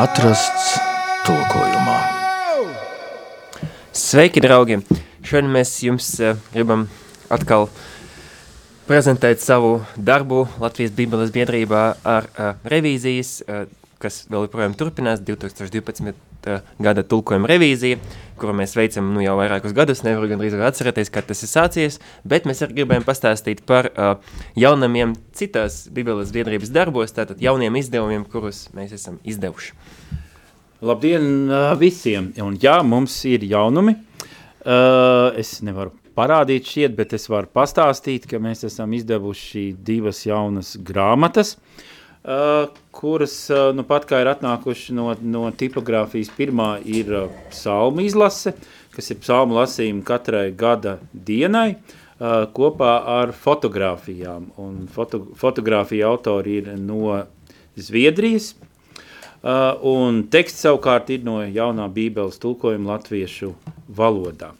Atrasts tulkojumā. Sveiki, draugi! Šodien mēs jums uh, gribam atkal prezentēt savu darbu Latvijas Bībeles biedrībā ar uh, revīzijas, uh, kas vēl joprojām turpinās, 2012. Gada tulkojuma revīzija, kuru mēs veicam nu, jau vairākus gadus, nevaru gan drīz atcerēties, kad tas ir sācies, bet mēs arī gribējām pastāstīt par uh, jaunamiem citās Bībeles biedrības darbos, tātad jauniem izdevumiem, kurus mēs esam izdevuši. Labdien uh, visiem! Un jā, mums ir jaunumi. Uh, es nevaru parādīt šiet, bet es varu pastāstīt, ka mēs esam izdevuši divas jaunas grāmatas, uh, kuras nu pat kā ir atnākuši no, no tipogrāfijas. Pirmā ir psalmu izlase, kas ir psalmu lasījumi katrai gada dienai, kopā ar fotogrāfijām. Un foto, fotogrāfija autori ir no Zviedrijas, un teksts savukārt ir no jaunā bībeles tulkojuma latviešu valodā.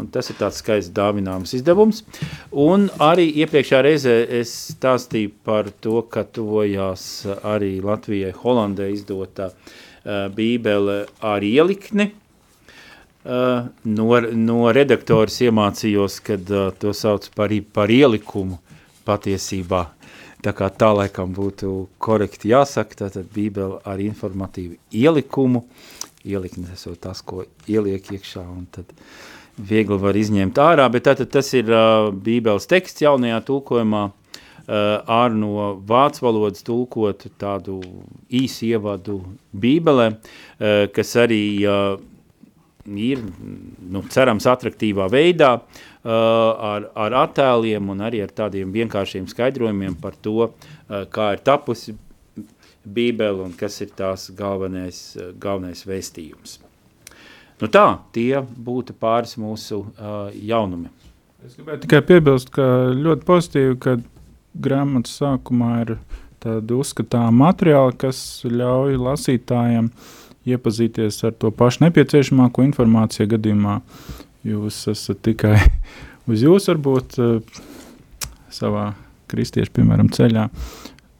Un tas ir tāds skaists dāvināms izdevums. Un arī iepriekšā reizē es stāstīju par to, ka tuvojās arī Latvijai Holandē izdota uh, bībele ar ielikni. Uh, no, no redaktoras iemācījos, kad uh, to sauc par, par ielikumu patiesībā Tā kā tā laikam būtu korekti jāsaka, tātad bībele ar informatīvu ielikumu, ieliknes esot tas, ko ieliek iekšā, un tad viegli var izņemt ārā, bet tātad tas ir uh, bībeles teksts jaunajā tulkojumā, uh, ar no vācu valodas tulkotu tādu īsu ievadu bībelē, uh, kas arī uh, ir, nu, cerams, atraktīvā veidā, uh, ar, ar attēliem un arī ar tādiem vienkāršiem skaidrojumiem par to, uh, kā ir tapusi Bībele un kas ir tās galvenais, galvenais vēstījums. Nu tā, tie būtu pāris mūsu uh, jaunumi. Es gribēju tikai piebilst, ka ļoti pozitīvi, ka grāmatas sākumā ir tāda uzskatāma materiāla, kas ļauj lasītājiem iepazīties ar to pašu nepieciešamāko informāciju gadījumā, jūs esat tikai uz jūs, varbūt eh, savā kristiešu, piemēram, ceļā,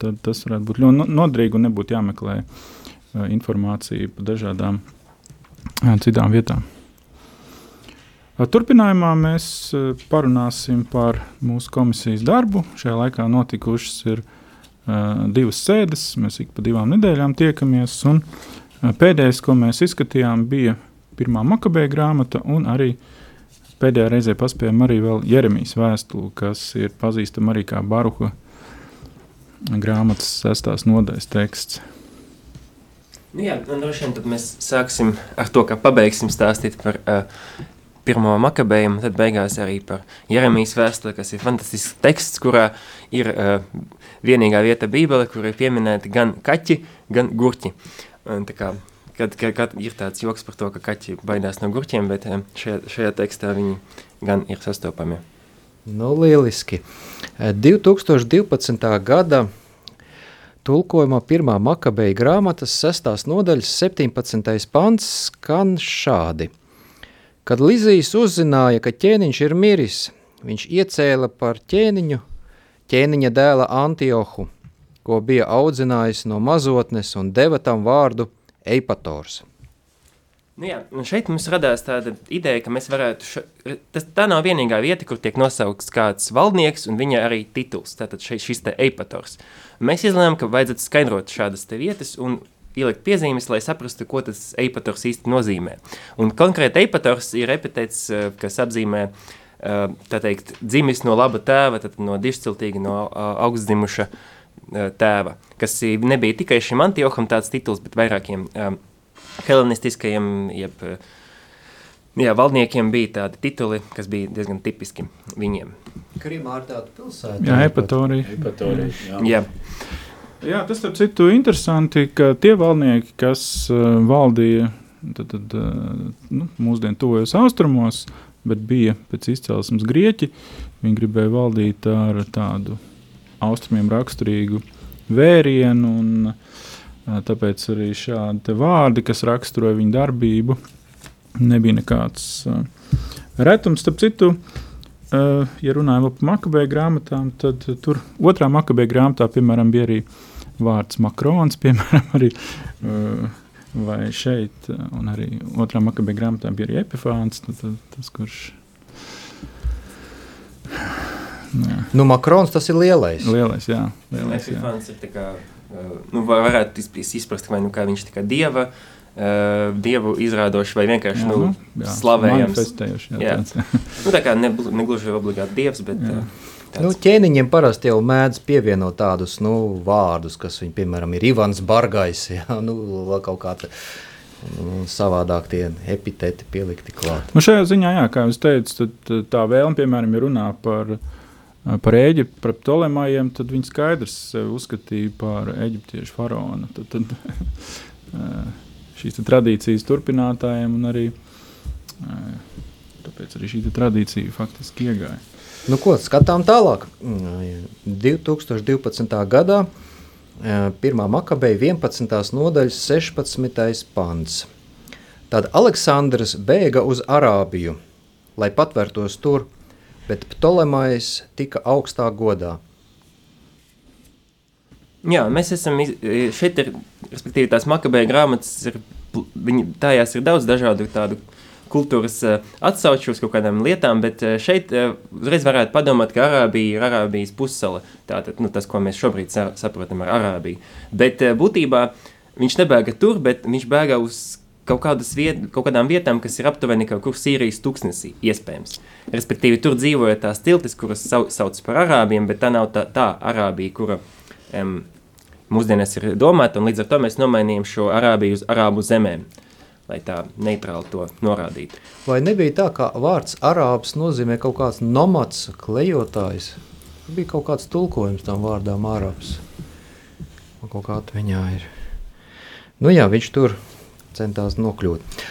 tad tas varētu būt ļoti nodrīgi un nebūtu jāmeklē eh, informācija par dažādām eh, citām vietām. Turpinājumā mēs parunāsim par mūsu komisijas darbu. Šajā laikā notikušas ir uh, divas sēdes, mēs ik pa divām nedēļām tiekamies, un uh, pēdējais, ko mēs izskatījām, bija pirmā makabēja grāmata un arī pēdējā reizē paspējām arī Jeremijas vēstuli, kas ir pazīstama arī kā Baruha grāmatas sestās nodaļas teksts. Nu jā, un droši vien tad mēs sāksim ar to, ka pabeigsim stāstīt par uh, pirmo makabējumu, tad beigās arī par Jeremijas vēstuli, kas ir fantastisks teksts, kurā ir uh, vienīgā vieta bībele, kur ir pieminēti gan kaķi, gan gurķi. Un tā kā kad, kad, kad ir tāds joks par to, ka kaķi baidās no gurķiem, bet eh, šajā, šajā tekstā viņi gan ir sastopami. Nu, lieliski. 2012. Eh, gada tulkojumā pirmā makabeja grāmatas sestās nodaļas 17. pants skan šādi. Kad Lizijs uzzināja, ka ķēniņš ir miris, viņš iecēla par ķēniņu ķēniņa dēla Antiohu, ko bija audzinājis no mazotnes un deva tam vārdu – eipators. Nu jā, šeit mums radās tāda ideja, ka mēs varētu, ša, tas, tā nav vienīgā vieta, kur tiek nosaukts kāds valdnieks un viņa arī tituls, tātad šeit šis te eipators. Mēs izlēmām, ka vajadzētu skaidrot šādas vietas un ielikt piezīmes, lai saprastu, ko tas eipators īsti nozīmē. Un konkrēti eipators ir epitets, eh, kas apzīmē, eh, tā teikt, dzimis no laba tēva, tad no dišciltīgi, no Eh, tēva, kas nebija tikai šim Antioham tāds tituls, bet vairākiem um, helenistiskajiem, jeb uh, jā, valdniekiem bija tādi tituli, kas bija diezgan tipiski viņiem. Krimā ar tādu pilsētu. Jā, epatorija. Epatorija, jā. jā. Jā, tas starp citu interesanti, ka tie valdnieki, kas uh, valdīja tad, tad, uh, nu, mūsdien tuvojos austrumos, bet bija pēc izcelsmes grieķi, viņi gribēja valdīt ar tādu austrumiem raksturīgu vērienu, un tāpēc arī šādi vārdi, kas raksturoja viņa darbību, nebija nekāds retums. Starp citu, ja runājam par makabēju grāmatām, tad tur otrā makabēju grāmatā, piemēram, bija arī vārds Makrons, piemēram, arī, vai šeit, un arī otrā makabēju grāmatā bija arī Epifāns, tad, tad, tas, kurš... Jā. Nu, Makrons tas ir lielais. Lielais, jā. Lielais, jā. Epifāns ir tā kā, nu, varētu izprast, vai nu kā viņš kā dieva, uh, Uh, dievu izrādoši vai vienkārši jā, nu, nu, slavējams. Jā, jā. jā. nu, tā kā ne, negluži obligāti dievs, bet jā. uh, Tāds. Nu, ķēniņiem parasti jau mēdz pievienot tādus nu, vārdus, kas viņi, piemēram, ir Ivans Bargais, jā, nu, vai kaut kāda nu, savādāk tie epiteti pielikti klāt. Nu, šajā ziņā, jā, kā jūs teicat, tad tā vēlme, piemēram, ir runā par, par Ēģiptu, par Ptolemajiem, tad viņi skaidrs uzskatīja par eģiptiešu faraonu. Tad, tad, šīs tradīcijas turpinātājiem, un arī tāpēc arī šī tradīcija faktiski iegāja. Nu, ko skatām tālāk? 2012. gadā 1. makabeja 11. nodaļas 16. pants. Tad Aleksandrs bēga uz Arābiju, lai patvērtos tur, bet Ptolemais tika augstā godā. Jā, mēs esam šeit, ir, respektīvi, tās makabēja grāmatas, ir, viņi, tajās ir daudz dažādu tādu kultūras atsauču uz kaut kādām lietām, bet šeit uzreiz varētu padomāt, ka Arābija ir Arābijas pussala, tātad, nu, tas, ko mēs šobrīd saprotam ar Arābiju. Bet būtībā viņš nebēga tur, bet viņš bēga uz kaut, viet, kaut kādām vietām, kas ir aptuveni kaut kur Sīrijas tūkstnesī, iespējams. Respektīvi, tur dzīvoja tās tiltis, kuras sauc, sauc par Arābiem, bet tā nav tā, tā Arābija, kura um, mūsdienās ir domāta, un līdz ar to mēs nomainījām šo Arābiju uz Arābu zemēm, lai tā neitrāli to norādītu. Vai nebija tā, ka vārds Arābs nozīmē kaut kāds nomads, klejotājs? Bija kaut kāds tulkojums tam vārdām Arābs. Man kaut kā viņā ir. Nu jā, viņš tur centās nokļūt.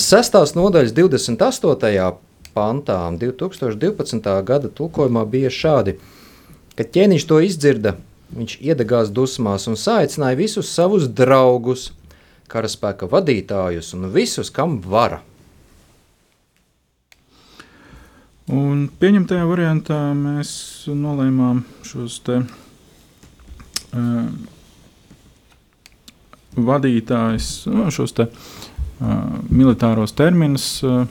Sestās nodaļas 28. pantā 2012. gada tulkojumā bija šādi, kad ķēniņš to izdzirda, Viņš iedegās dusmās un saicināja visus savus draugus, karaspēka vadītājus un visus, kam vara. Un pieņemtajā variantā mēs nolēmām šos te uh, vadītājus, nu, šos te uh, militāros terminus uh,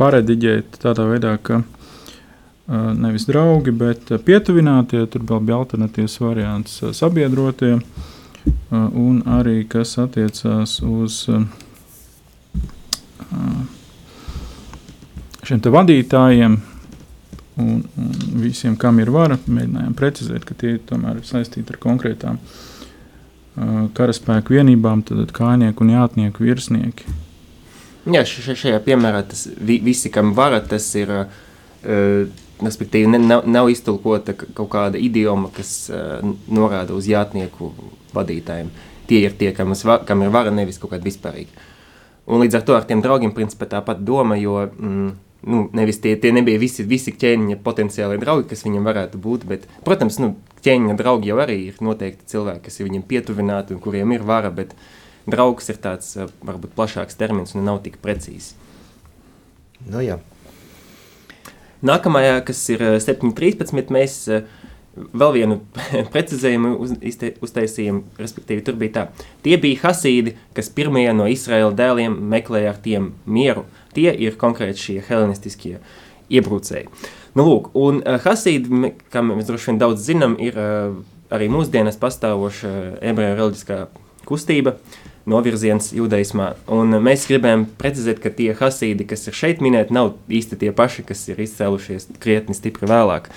parediģēt tādā veidā, ka uh, nevis draugi, bet pietuvinātie, tur vēl bija alternatīvs variants sabiedrotie, un arī kas attiecās uz šiem te vadītājiem un, un visiem, kam ir vara, mēģinājām precizēt, ka tie tomēr ir saistīti ar konkrētām karaspēku vienībām, tad kājnieku un jātnieku virsnieki. Jā, šajā piemērā tas visi, kam vara, tas ir uh, respektīvi ne, nav, nav iztulkota kaut kāda idioma, kas uh, norāda uz jātnieku vadītājiem. Tie ir tie, kam, va, kam ir vara, nevis kaut kāda vispārīga. Un līdz ar to ar tiem draugiem principā tāpat doma, jo mm, nu, nevis tie, tie nebija visi, visi ķēniņa potenciāli draugi, kas viņam varētu būt, bet, protams, nu, ķēniņa draugi jau arī ir noteikti cilvēki, kas ir viņam pietuvināti un kuriem ir vara, bet draugs ir tāds varbūt plašāks termins un nav tik precīzi. Nu jā. Nākamajā, kas ir 7.13, eh, mēs eh, vēl vienu precizējumu uz, izte, uztaisījām, respektīvi tur bija tā. Tie bija hasīdi, kas pirmie no Izraēla dēliem meklēja ar tiem mieru. Tie ir konkrēti šie helenistiskie iebrūcēji. Nu, lūk, un uh, hasīdi, kā mēs droši vien daudz zinām, ir uh, arī mūsdienas pastāvoša ebreju reliģiskā kustība. Uh, novirziens judaismā. Un mēs gribējām precizēt, ka tie hasīdi, kas ir šeit minēti, nav īsti tie paši, kas ir izcēlušies krietni stipri vēlāk.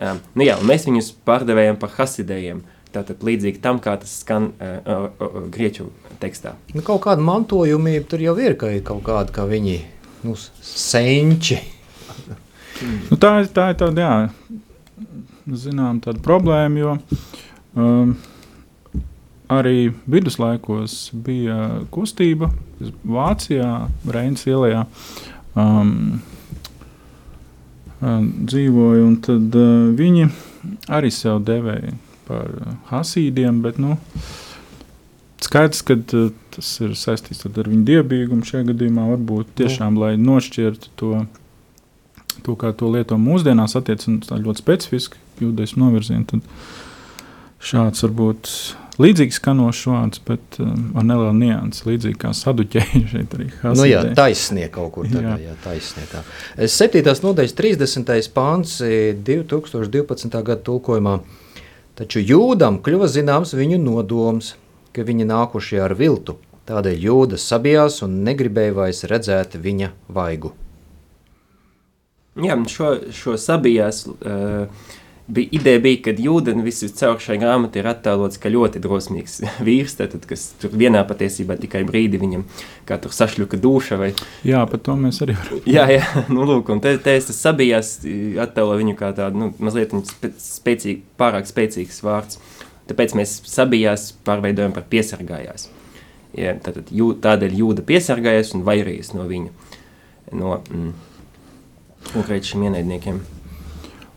Um, nu jā, mēs viņus pārdevējam par hasidējiem. Tātad līdzīgi tam, kā tas skan uh, uh, uh, grieķu tekstā. Nu, kaut kāda mantojuma tur jau ir, ka ir kaut kāda, ka viņi nu, senči. nu, tā, tā ir tāda, jā, zinām, tāda problēma, jo um, arī viduslaikos bija kustība Vācijā, Reinas ielā. Um, um, dzīvoja, un tad uh, viņi arī sev devēja par hasīdiem, bet nu, skaidrs, ka uh, tas ir saistīts ar viņu dievbijīgumu šajā gadījumā, varbūt tiešām, lai nošķirtu to to, kā to lieto mūsdienās, attiecībā ļoti specifiski jūdaismu novirzienu, tad šāds varbūt līdzīgs skanošs vārds, bet um, ar nelielu niansu, līdzīgi kā saduķēji šeit arī Hasidē. Nu jā, taisnie kaut kur tādā, jā. jā, taisnie tā. Septītās nodaļas 30. pāns 2012. gada tulkojumā. Taču jūdam kļuva zināms viņu nodoms, ka viņi nākušie ar viltu. Tādēļ jūdas sabijās un negribēja vairs redzēt viņa vaigu. Jā, šo, šo sabijās uh, bija, ideja bija, ka Jūdens viscaur šai grāmatai ir attēlots kā ļoti drosmīgs vīrs, tātad, kas tur vienā patiesībā tikai brīdi viņam kā tur sašļuka duša. Vai... Jā, par to mēs arī varam. jā, jā, nu lūk, un te, te es sabijās attēlo viņu kā tādu, nu, mazliet spēcīgi, pārāk spēcīgs vārds. Tāpēc mēs sabijās pārveidojam par piesargājās. Ja, tātad, jū, tādēļ jūda piesargājās un vairījas no viņa, no mm, konkrēti šiem ienaidniekiem.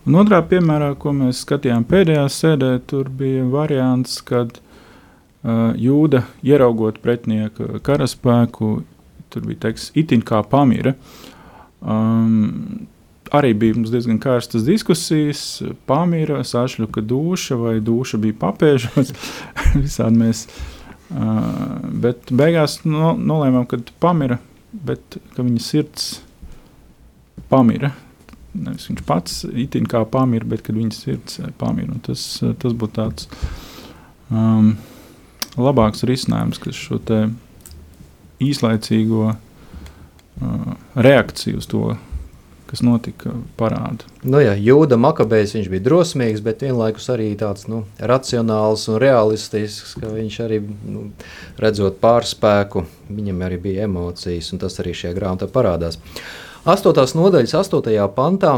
Un otrā piemērā, ko mēs skatījām pēdējā sēdē, tur bija variants, kad uh, jūda ieraugot pretinieku karaspēku, tur bija teiks, itin kā pamira. Um, arī bija diezgan karstas diskusijas. Pamīra, sašļuka duša vai duša bija papēžos. Visādi mēs. Uh, bet beigās no, nolēmām, ka pamira, bet ka viņa sirds pamira nevis viņš pats itin kā pamīra, bet kad viņas sirds eh, pamīra. Tas, eh, tas būtu tāds um, labāks risinājums, kas šo īslaicīgo uh, reakciju uz to, kas notika, parāda. Nu jā, Jūda Makabējs bija drosmīgs, bet vienlaikus arī tāds nu, racionāls un realistisks, ka viņš arī nu, redzot pārspēku, viņam arī bija emocijas, un tas arī šajā grāmatā parādās. Uh, 8. nodaļas 8. pantā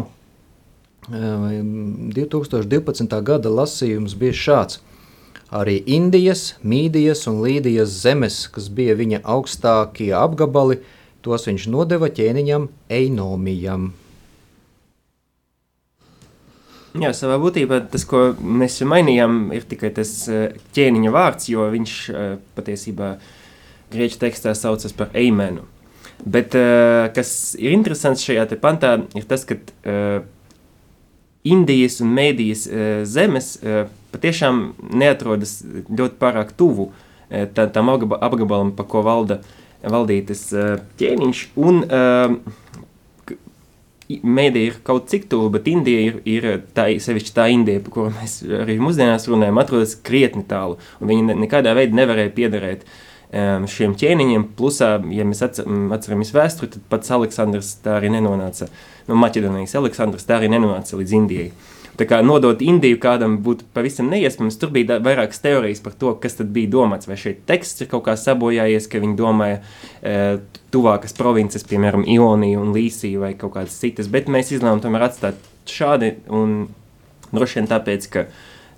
2012. gada lasījums bija šāds. Arī Indijas, Mīdijas un Līdijas zemes, kas bija viņa augstākie apgabali, tos viņš nodeva ķēniņam Einomijam. Jā, savā būtībā tas, ko mēs mainījām, ir tikai tas ķēniņa vārds, jo viņš patiesībā grieķu tekstā saucas par eimenu. Bet uh, kas ir interesants šajā pantā, ir tas, ka uh, Indijas un Mēdijas uh, zemes patiešām neatrodas ļoti pārāk tuvu tā, tam apgabalam, pa ko valda valdītas ķēniņš. Un, Mēdija ir kaut cik tuvu, bet Indija ir, ir tā, sevišķi tā Indija, par kuru mēs arī mūsdienās runājam, atrodas krietni tālu. Viņa nekādā veidā nevarēja piederēt uh, šiem ķēniņiem. Plusā, ja mēs atceramies vēsturi, tad pats Aleksandrs tā arī nenonāca, no Maķedonijas Aleksandrs tā arī nenonāca līdz Indijai. Tā kā nodot Indiju kādam būtu pavisam neiespējams, tur bija vairākas teorijas par to, kas tad bija domāts. Vai šeit teksts ir kaut kā sabojājies, ka viņi domāja e, tuvākas provinces, piemēram, Ionija un Līsija vai kaut kādas citas, bet mēs izlēmām tomēr atstāt šādi un droši vien tāpēc, ka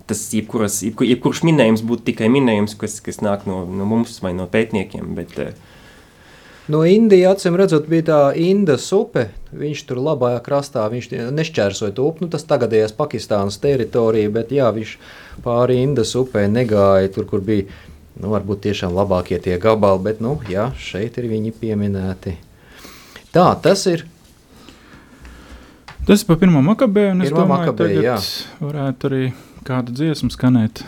tas jebkuras, jebkur, jebkurš minējums būtu tikai minējums, kas, kas nāk no, no mums vai no pētniekiem. Bet, uh, no Indijas acīm redzot, bija tā Indas upe. Viņš tur labajā krastā viņš nešķērsoja to upi. Nu, tas tagadējais Pakistānas teritorija, bet jā, viņš pāri Indas upē negāja tur, kur bija nu, varbūt tiešām labākie tie gabali, bet nu, jā, šeit ir viņi pieminēti. Tā tas ir. Tas ir par pirmo makabēju, un es domāju, ka tagad varētu arī kāda dziesma skanēt.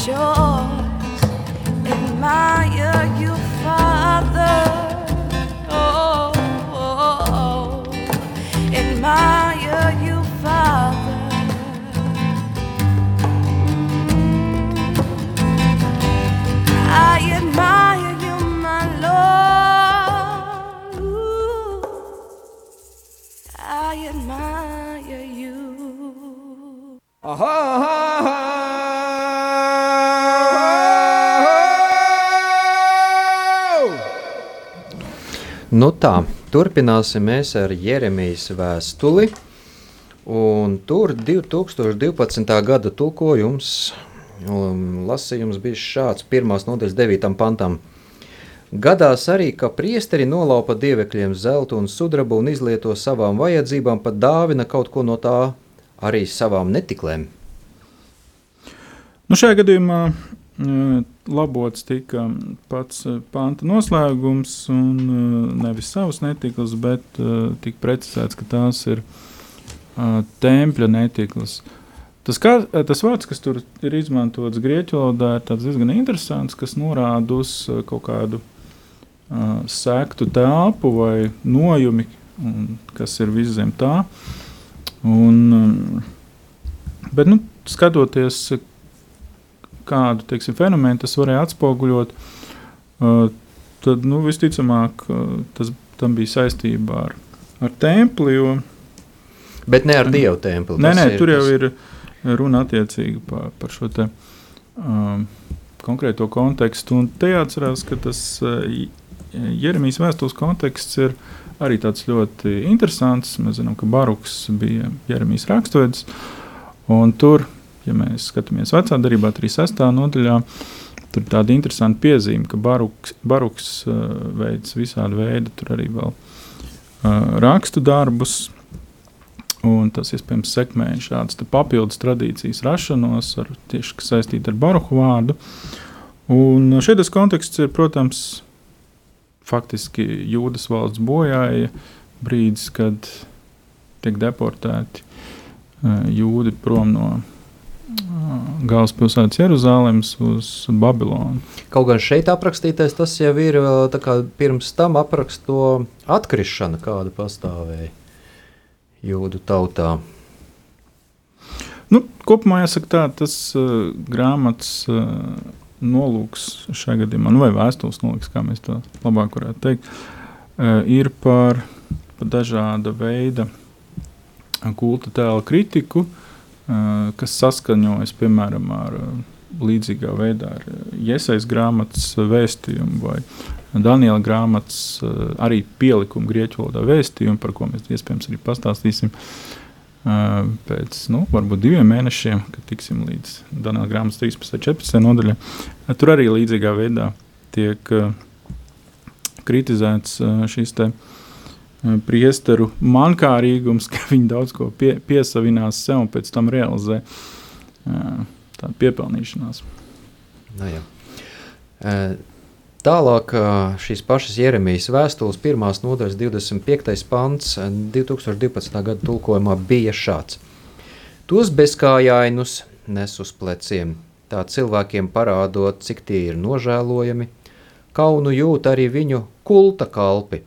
sure. Nu tā, turpināsim mēs ar Jeremijas vēstuli. Un tur 2012. gada tulkojums, um, lasījums bija šāds, pirmās nodaļas 9. pantam. Gadās arī, ka priesteri nolaupa dievekļiem zeltu un sudrabu un izlieto savām vajadzībām, pat dāvina kaut ko no tā arī savām netiklēm. Nu, šajā gadījumā eh, labots tika pats eh, panta noslēgums, un eh, nevis savs netikls, bet eh, tika precizēts, ka tās ir tempļa netikls. Tas, kā, tas vārds, kas tur ir izmantots grieķu valodā, ir diezgan interesants, kas norāda uz kaut kādu uh, sektu telpu vai nojumi, un, kas ir viss zem tā. Un, bet, nu, skatoties, kādu teiksim, fenomenu tas varēja atspoguļot, uh, tad nu, visticamāk uh, tas tam bija saistībā ar, ar templi. Jo, Bet ne ar dievu templi. nē, nē, tur jau ir runa attiecīgi par, par šo te, um, konkrēto kontekstu. Un te jāatcerās, ka tas uh, Jeremijas vēstules konteksts ir arī tāds ļoti interesants. Mēs zinām, ka Baruks bija Jeremijas rakstvedis. Un tur, ja mēs skatāmies vecā darbā, 36. nodaļā, tur ir tāda interesanta piezīme, ka Baruks, Baruks uh, veids visādi veidi, tur arī vēl uh, rakstu darbus. Un tas iespējams sekmēja šādas papildus tradīcijas rašanos, ar, tieši saistīta ar baroku vārdu. Un šeit tas konteksts ir, protams, faktiski jūdas valsts bojāja brīdis, kad tiek deportēti eh, jūdi prom no galvaspilsētas Jeruzalemes uz Babilonu. Kaut gan šeit aprakstītais tas jau ir pirms tam apraksto atkrišana, kāda pastāvēja jūdu tautā. Nu, kopumā jāsaka, tā, tas uh, grāmatas uh, nolūks šajā gadījumā, nu, vai vēstules nolūks, kā mēs to labāk varētu teikt, uh, ir par, par dažāda veida kulta tēla kritiku, uh, kas saskaņojas piemēram ar uh, līdzīgā veidā ar Iesaistas grāmatas vēstījumu vai Daniela grāmatas arī pielikumu grieķu valodā vēstījumu, par ko mēs iespējams arī pastāstīsim. Pēc nu, varbūt diviem mēnešiem, kad tiksim līdz Daniela grāmatas 13. un 14. nodaļai. Tur arī līdzīgā veidā tiek kritizēts te, uh, priesteru mankārīgums, ka viņi daudz ko pie, piesavinās sev un pēc tam realizē uh, tādu piepelnīšanās. Nu, jā. Eh, Tālāk eh, šīs pašas Jeremijas vēstules, pirmās nodaļas 25. pants, eh, 2012. gada tulkojumā bija šāds: Tos bezkājainus nes uz pleciem, tā cilvēkiem parādot, cik tie ir nožēlojami, kaunu jūt arī viņu kulta kalpi,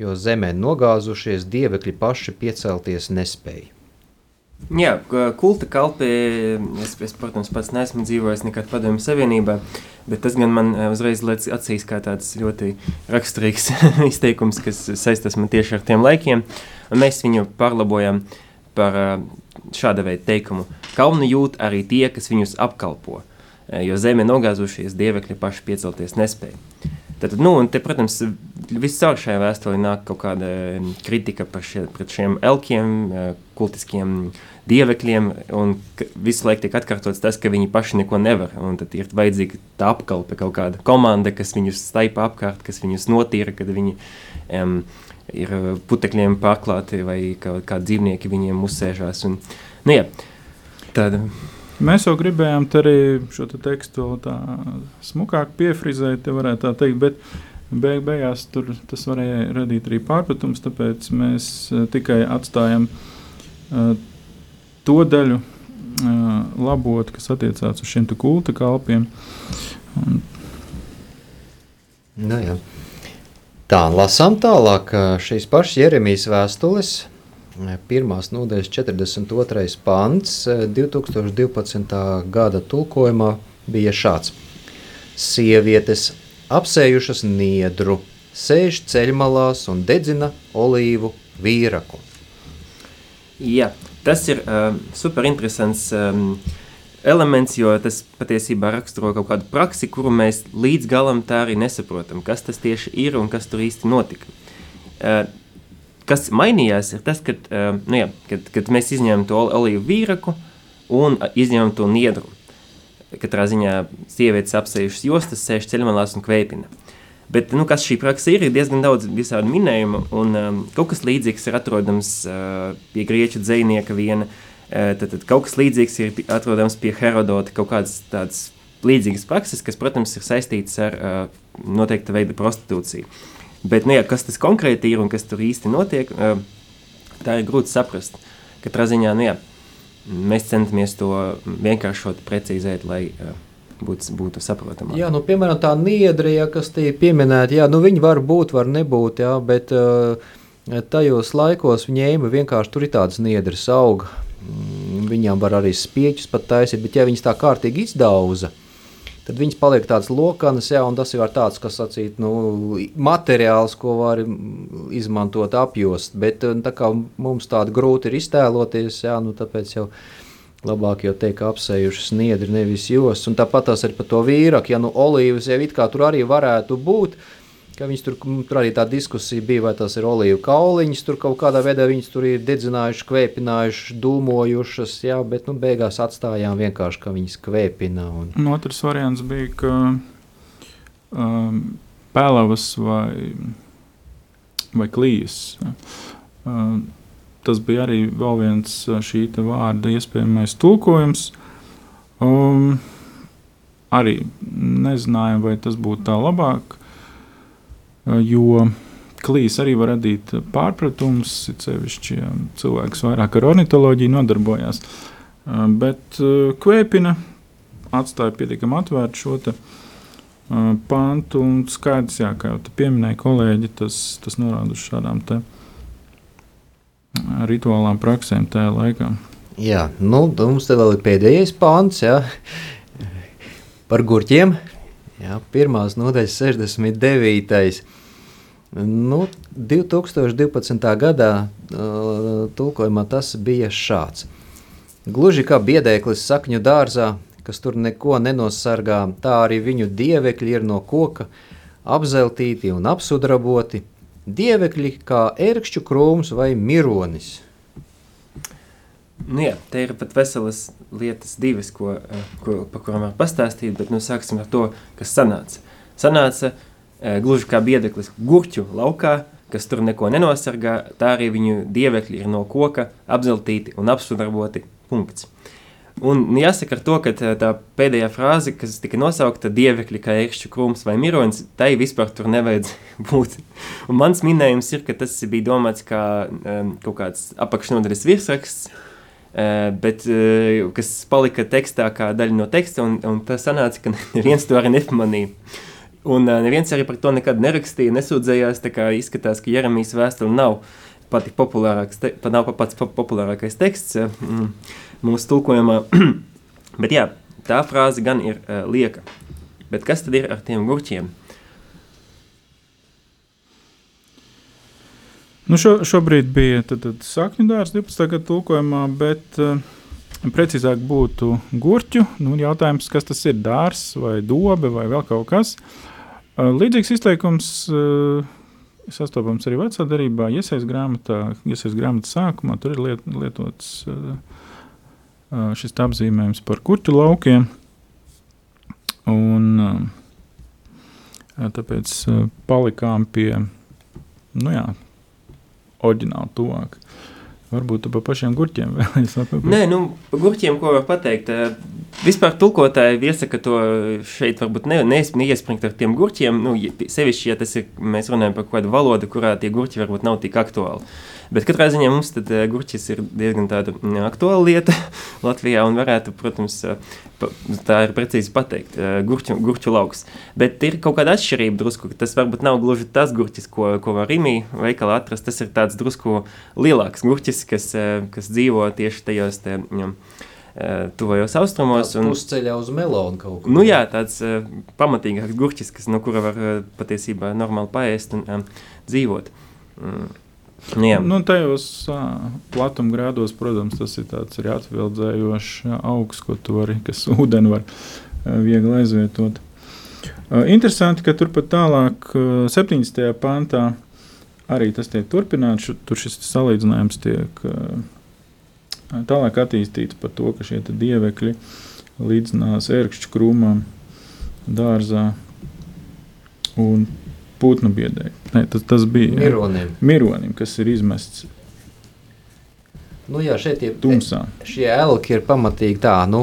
jo zemē nogāzušies dievekļi paši piecelties nespēja. Jā, kulta kalpi, es, es, protams, pats neesmu dzīvojis nekad padomju savienībā, bet tas gan man eh, uzreiz liec acīs kā tāds ļoti raksturīgs izteikums, kas saistās man tieši ar tiem laikiem, un mēs viņu pārlabojam par eh, šāda veida teikumu. Kaunu jūt arī tie, kas viņus apkalpo, eh, jo zeme nogāzušies, dievekļi paši piecelties nespēja. Tad, nu, te, protams, viscaur šajā vēsturē nāk kaut kāda em, kritika par šie, šiem elkiem, eh, kultiskiem dievekļiem, un visu laiku tiek atkārtots tas, ka viņi paši neko nevar. Tad ir vajadzīga tā apkalpe, kaut kāda komanda, kas viņus staipa apkārt, kas viņus notīra, kad viņi um, ir putekļiem pārklāti vai kā, kā dzīvnieki viņiem uzsēžās. Un, nu, jā, tāda. Mēs jau gribējām arī šo te tekstu tā smukāk piefrizēt, ja varētu tā teikt, bet beig beigās tur tas varēja radīt arī pārpratums, tāpēc mēs eh, tikai atstājam uh, to daļu uh, labot, kas attiecās uz šiem kulta kalpiem. Un, Nu, jā. Tā, lasām tālāk šīs pašas Jeremijas vēstules. Pirmās nodaļas 42. pants ā, 2012. gada tulkojumā bija šāds. Sievietes apsējušas niedru, sēž ceļmalās un dedzina olīvu vīraku. Jā, tas ir um, super interesants um, elements, jo tas patiesībā raksturo kaut kādu praksi, kuru mēs līdz galam tā arī nesaprotam, kas tas tieši ir un kas tur īsti notika. Uh, kas mainījās, ir tas, kad, uh, nu jā, kad, kad mēs izņēmām to ol- olīvu vīraku un uh, izņēmām to niedru. Katrā ziņā sievietes apsējušas jostas, sēž ceļmalās un kvēpina. Bet, nu, kas šī praksa ir, ir diezgan daudz visādi minējumu, un um, kaut kas līdzīgs ir atrodams uh, pie grieķu dzinieka viena. Uh, tad, tad kaut kas līdzīgs ir atrodams pie Herodota, kaut kādas tādas līdzīgas prakses, kas, protams, ir saistītas ar uh, noteikta veida prostitūciju. Bet, nu, jā, kas tas konkrēti ir un kas tur īsti notiek, tā ir grūti saprast. Katrā ziņā, nu, jā, mēs centamies to vienkāršot, precīzēt, lai būtu, būtu saprotamāk. Jā, nu, piemēram, tā niedra, ja, kas ir pieminēta, jā, nu, viņi var būt, var nebūt, jā, bet uh, tajos laikos viņi ņēma vienkārši tur ir tādas niedras auga. Mm, Viņām var arī spieķus pat taisīt, bet ja viņas tā kārtīgi izdauza, tad viņas paliek tādas lokanas, jā, un tas ir tāds, kas sacīt, nu, materiāls, ko var izmantot apjost, bet tā kā mums tāda grūti ir iztēloties, jā, nu, tāpēc jau labāk jau teikt, ka apsejušas sniedri, nevis jos. Un tāpat tas ir par to vīraku. Ja nu olīvas jau it kā tur arī varētu būt, ka viņas tur, tur arī tā diskusija bija, vai tas ir olīvu kauliņas, tur kaut kādā veidā viņas tur ir dedzinājušas, kvēpinājušas, dūmojušas, jā, bet nu beigās atstājām vienkārši, ka viņas kvēpina. Un... Un otrs variants bija, ka um, pēlavas vai, vai klijas. Um, tas bija arī vēl viens uh, šī vārda iespējamais tulkojums. Um, arī nezinājām, vai tas būtu tā labāk, jo klīs arī var radīt pārpratumus, it sevišķi, ja cilvēks vairāk ar ornitoloģiju nodarbojās. Uh, Bet kvēpina atstāja pietiekami atvērtu šo te, pantu. Un skaidrs, jā, kā jau te pieminēja kolēģi, tas, tas norāda uz šādām te, rituālām praksēm tajā laikā. Jā, nu, mums te vēl ir pēdējais pāns, jā, par gurķiem. Jā, pirmās nodaļas 69. Nu, 2012. gadā uh, tulkojumā tas bija šāds. Gluži kā biedēklis sakņu dārzā, kas tur neko nenosargā, tā arī viņu dievekļi ir no koka apzeltīti un apsudraboti. Dievekļi kā ērkšķu krūms vai mironis. Nu, jā, te ir pat veselas lietas, divas, ko, eh, ko, par kurām var pastāstīt, bet nu, sāksim ar to, kas sanāca. Sanāca eh, gluži kā biedeklis gurķu laukā, kas tur neko nenosargā, tā arī viņu dievekļi ir no koka apzeltīti un apsudarboti. Punkts. Un nu, jāsaka ar to, ka tā, tā pēdējā frāze, kas tika nosaukta dievekļi kā ērkšķu krūms vai mironis, tai vispār tur nevajadzēja būt. Un mans minējums ir, ka tas bija domāts kā um, kaut kāds apakšnodaļas virsraksts, bet uh, kas palika tekstā kā daļa no teksta, un, un tas sanāca, ka neviens to arī nepamanīja. Un uh, neviens arī par to nekad nerakstīja, nesūdzējās, tā kā izskatās, ka Jeremijas vēstule nav pati populārākais, te, nav pats po- populārākais teksts mm, mūsu tulkojumā. bet jā, tā frāze gan ir lieka. Bet kas tad ir ar tiem gurķiem? Nu šo, šobrīd bija tad, tad sakņu dārsts 12. gada tulkojumā, bet uh, precīzāk būtu gurķu. Nu, jautājums, kas tas ir dārs vai dobe vai vēl kaut kas. Uh, līdzīgs izteikums uh, sastopams arī vecā darbā, iesaistīts grāmatā, iesaistīts grāmatas sākumā. Tur ir liet, lietots šis apzīmējums par kurķu laukiem. Un, tāpēc palikām pie nu jā, ordinátor Varbūt par pašiem gurķiem vēlaties papildināt. Nē, nu, gurķiem, ko var pateikt, eh, Vispār tulkotāji iesaka to šeit varbūt ne, ne, neiespringt ar tiem gurķiem, nu, sevišķi, ja tas ir, mēs runājam par kādu valodu, kurā tie gurķi varbūt nav tik aktuāli. Bet katrā ziņā mums tad eh, gurķis ir diezgan tāda mm, aktuāla lieta Latvijā un varētu, protams, eh, tā ir precīzi pateikt, gurķu, gurķu lauks. Bet ir kaut kāda atšķirība drusku, ka tas varbūt nav gluži tas gurķis, ko, ko var Rimī veikalā atrast, tas ir tāds drusku lielāks gurķis, kas, eh, kas dzīvo tieši tajos te, eh, tuvajos austrumos. Un... Pusceļā uz melonu kaut kur. Nu, jā, tāds uh, pamatīgāks gurķis, kas, no kura var uh, patiesībā normāli paēst un um, dzīvot. Mm. Nu, jā. Nu, tajos uh, platumgrādos, protams, tas ir tāds arī atvildzējošs augs, ko tu vari, kas ūdeni var uh, viegli aizvietot. Uh, interesanti, ka turpat tālāk, uh, 17. pantā, arī tas tiek turpināts. Tur šis salīdzinājums tiek tālāk attīstīts par to, ka šie dievekļi līdzinās ērkšķu krūmām, dārzā un putnu biedēji. Tas, tas bija Mironim. mironim, kas ir izmests Nu, jā, šeit ir tumsā. Šie elki ir pamatīgi tā, nu,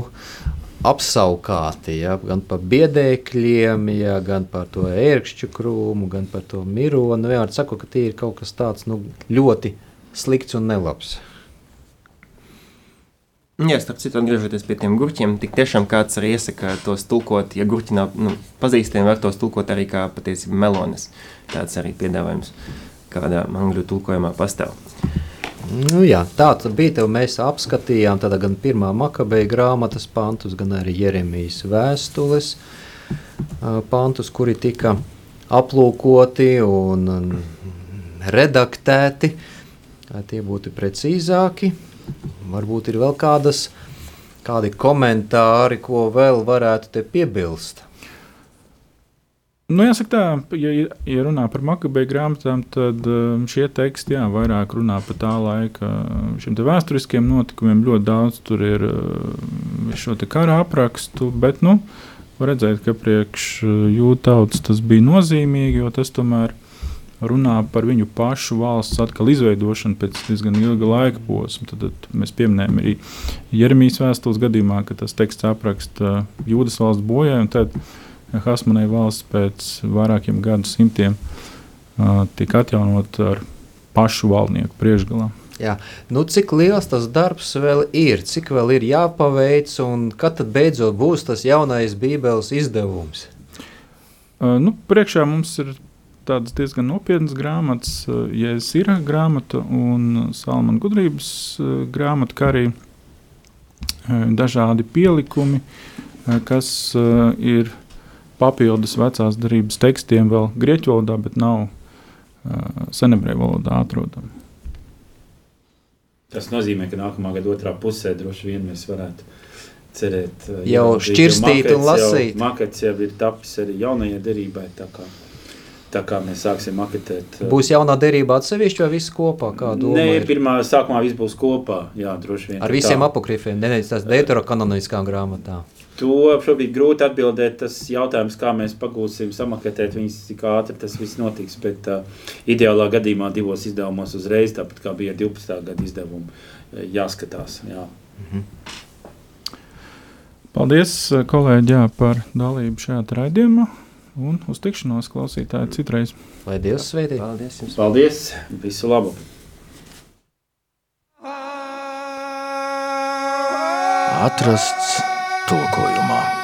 apsaukāti. Ja, gan par biedēkļiem, ja, gan par to ērkšķu krūmu, gan par to mironu. Vienmēr saku, ka tie ir kaut kas tāds nu, ļoti slikts un nelabs. Jā, starp citu, atgriežoties pie tiem gurķiem, tik tiešām kāds arī iesaka tos tulkot, ja gurķi nav nu, pazīstami, var tos tulkot arī kā patiesībā melonas. Tāds arī piedāvājums kādā angļu tulkojumā pastāv. Nu, jā, tā bija. Tev mēs apskatījām gan pirmā makabeja grāmatas pantus, gan arī Jeremijas vēstules pantus, kuri tika aplūkoti un redaktēti. Tie būtu precīzāki. Varbūt ir vēl kādas, kādi komentāri, ko vēl varētu piebilst. Nu, jāsaka, tā, ja, ja runā par makabeju grāmatām, tad um, šie teksti jā, vairāk runā par tā laika um, vēsturiskiem notikumiem. Ļoti daudz tur ir um, šo kara aprakstu, bet nu, var redzēt, ka priekš uh, jūtautas tas bija nozīmīgi, jo tas tomēr runā par viņu pašu valsts atkal izveidošanu pēc diezgan ilga laika posma. Tad, tad mēs pieminējam arī Jeremijas vēstules gadījumā, ka tas teksts apraksta jūdas valsts bojājumu. Hasmanai valsts pēc vairākiem gadsimtiem uh, tika atjaunot ar pašu valdnieku priekšgalā. Jā. Nu, cik liels tas darbs vēl ir, cik vēl ir jāpaveic, un kad tad beidzot būs tas jaunais Bībeles izdevums? Uh, nu, priekšā mums ir tādas diezgan nopietnas grāmatas, uh, Jēzus ir grāmata un Salmana gudrības uh, grāmata, kā arī dažādi pielikumi, kas ir papildus vecās darības tekstiem, vēl grieķu valodā, bet nav uh, senebreju valodā atrodami. Tas nozīmē, ka nākamā gada otrā pusē droši vien mēs varētu cerēt, uh, Jau šķirstīt un makets lasīt. Makets jau ir tapis arī jaunajai derībai, tā kā, tā kā mēs sāksim maketēt. Būs jaunā derība atsevišķi vai viss kopā? Kā Nē, domā, ir? pirmā sākumā viss būs kopā, jā, droši vien. Ar visiem tā. apokrifiem, nevis tās deuterokanoniskām grāmatām. To šobrīd grūti atbildēt. Tas jautājums, kā mēs pagūsim samaketēt viņus, cik ātri tas viss notiks. Bet uh, ideālā gadījumā divos izdevumos uzreiz, tāpat kā bija 12. gada izdevumi, jāskatās. Jā. Paldies, uh, kolēģi, jā, par dalību šajā raidījumā un uz tikšanos klausītāji citreiz. Lai Dievs sveitī! Paldies jums! Paldies! Visu labu! Atrasts tulkojumā.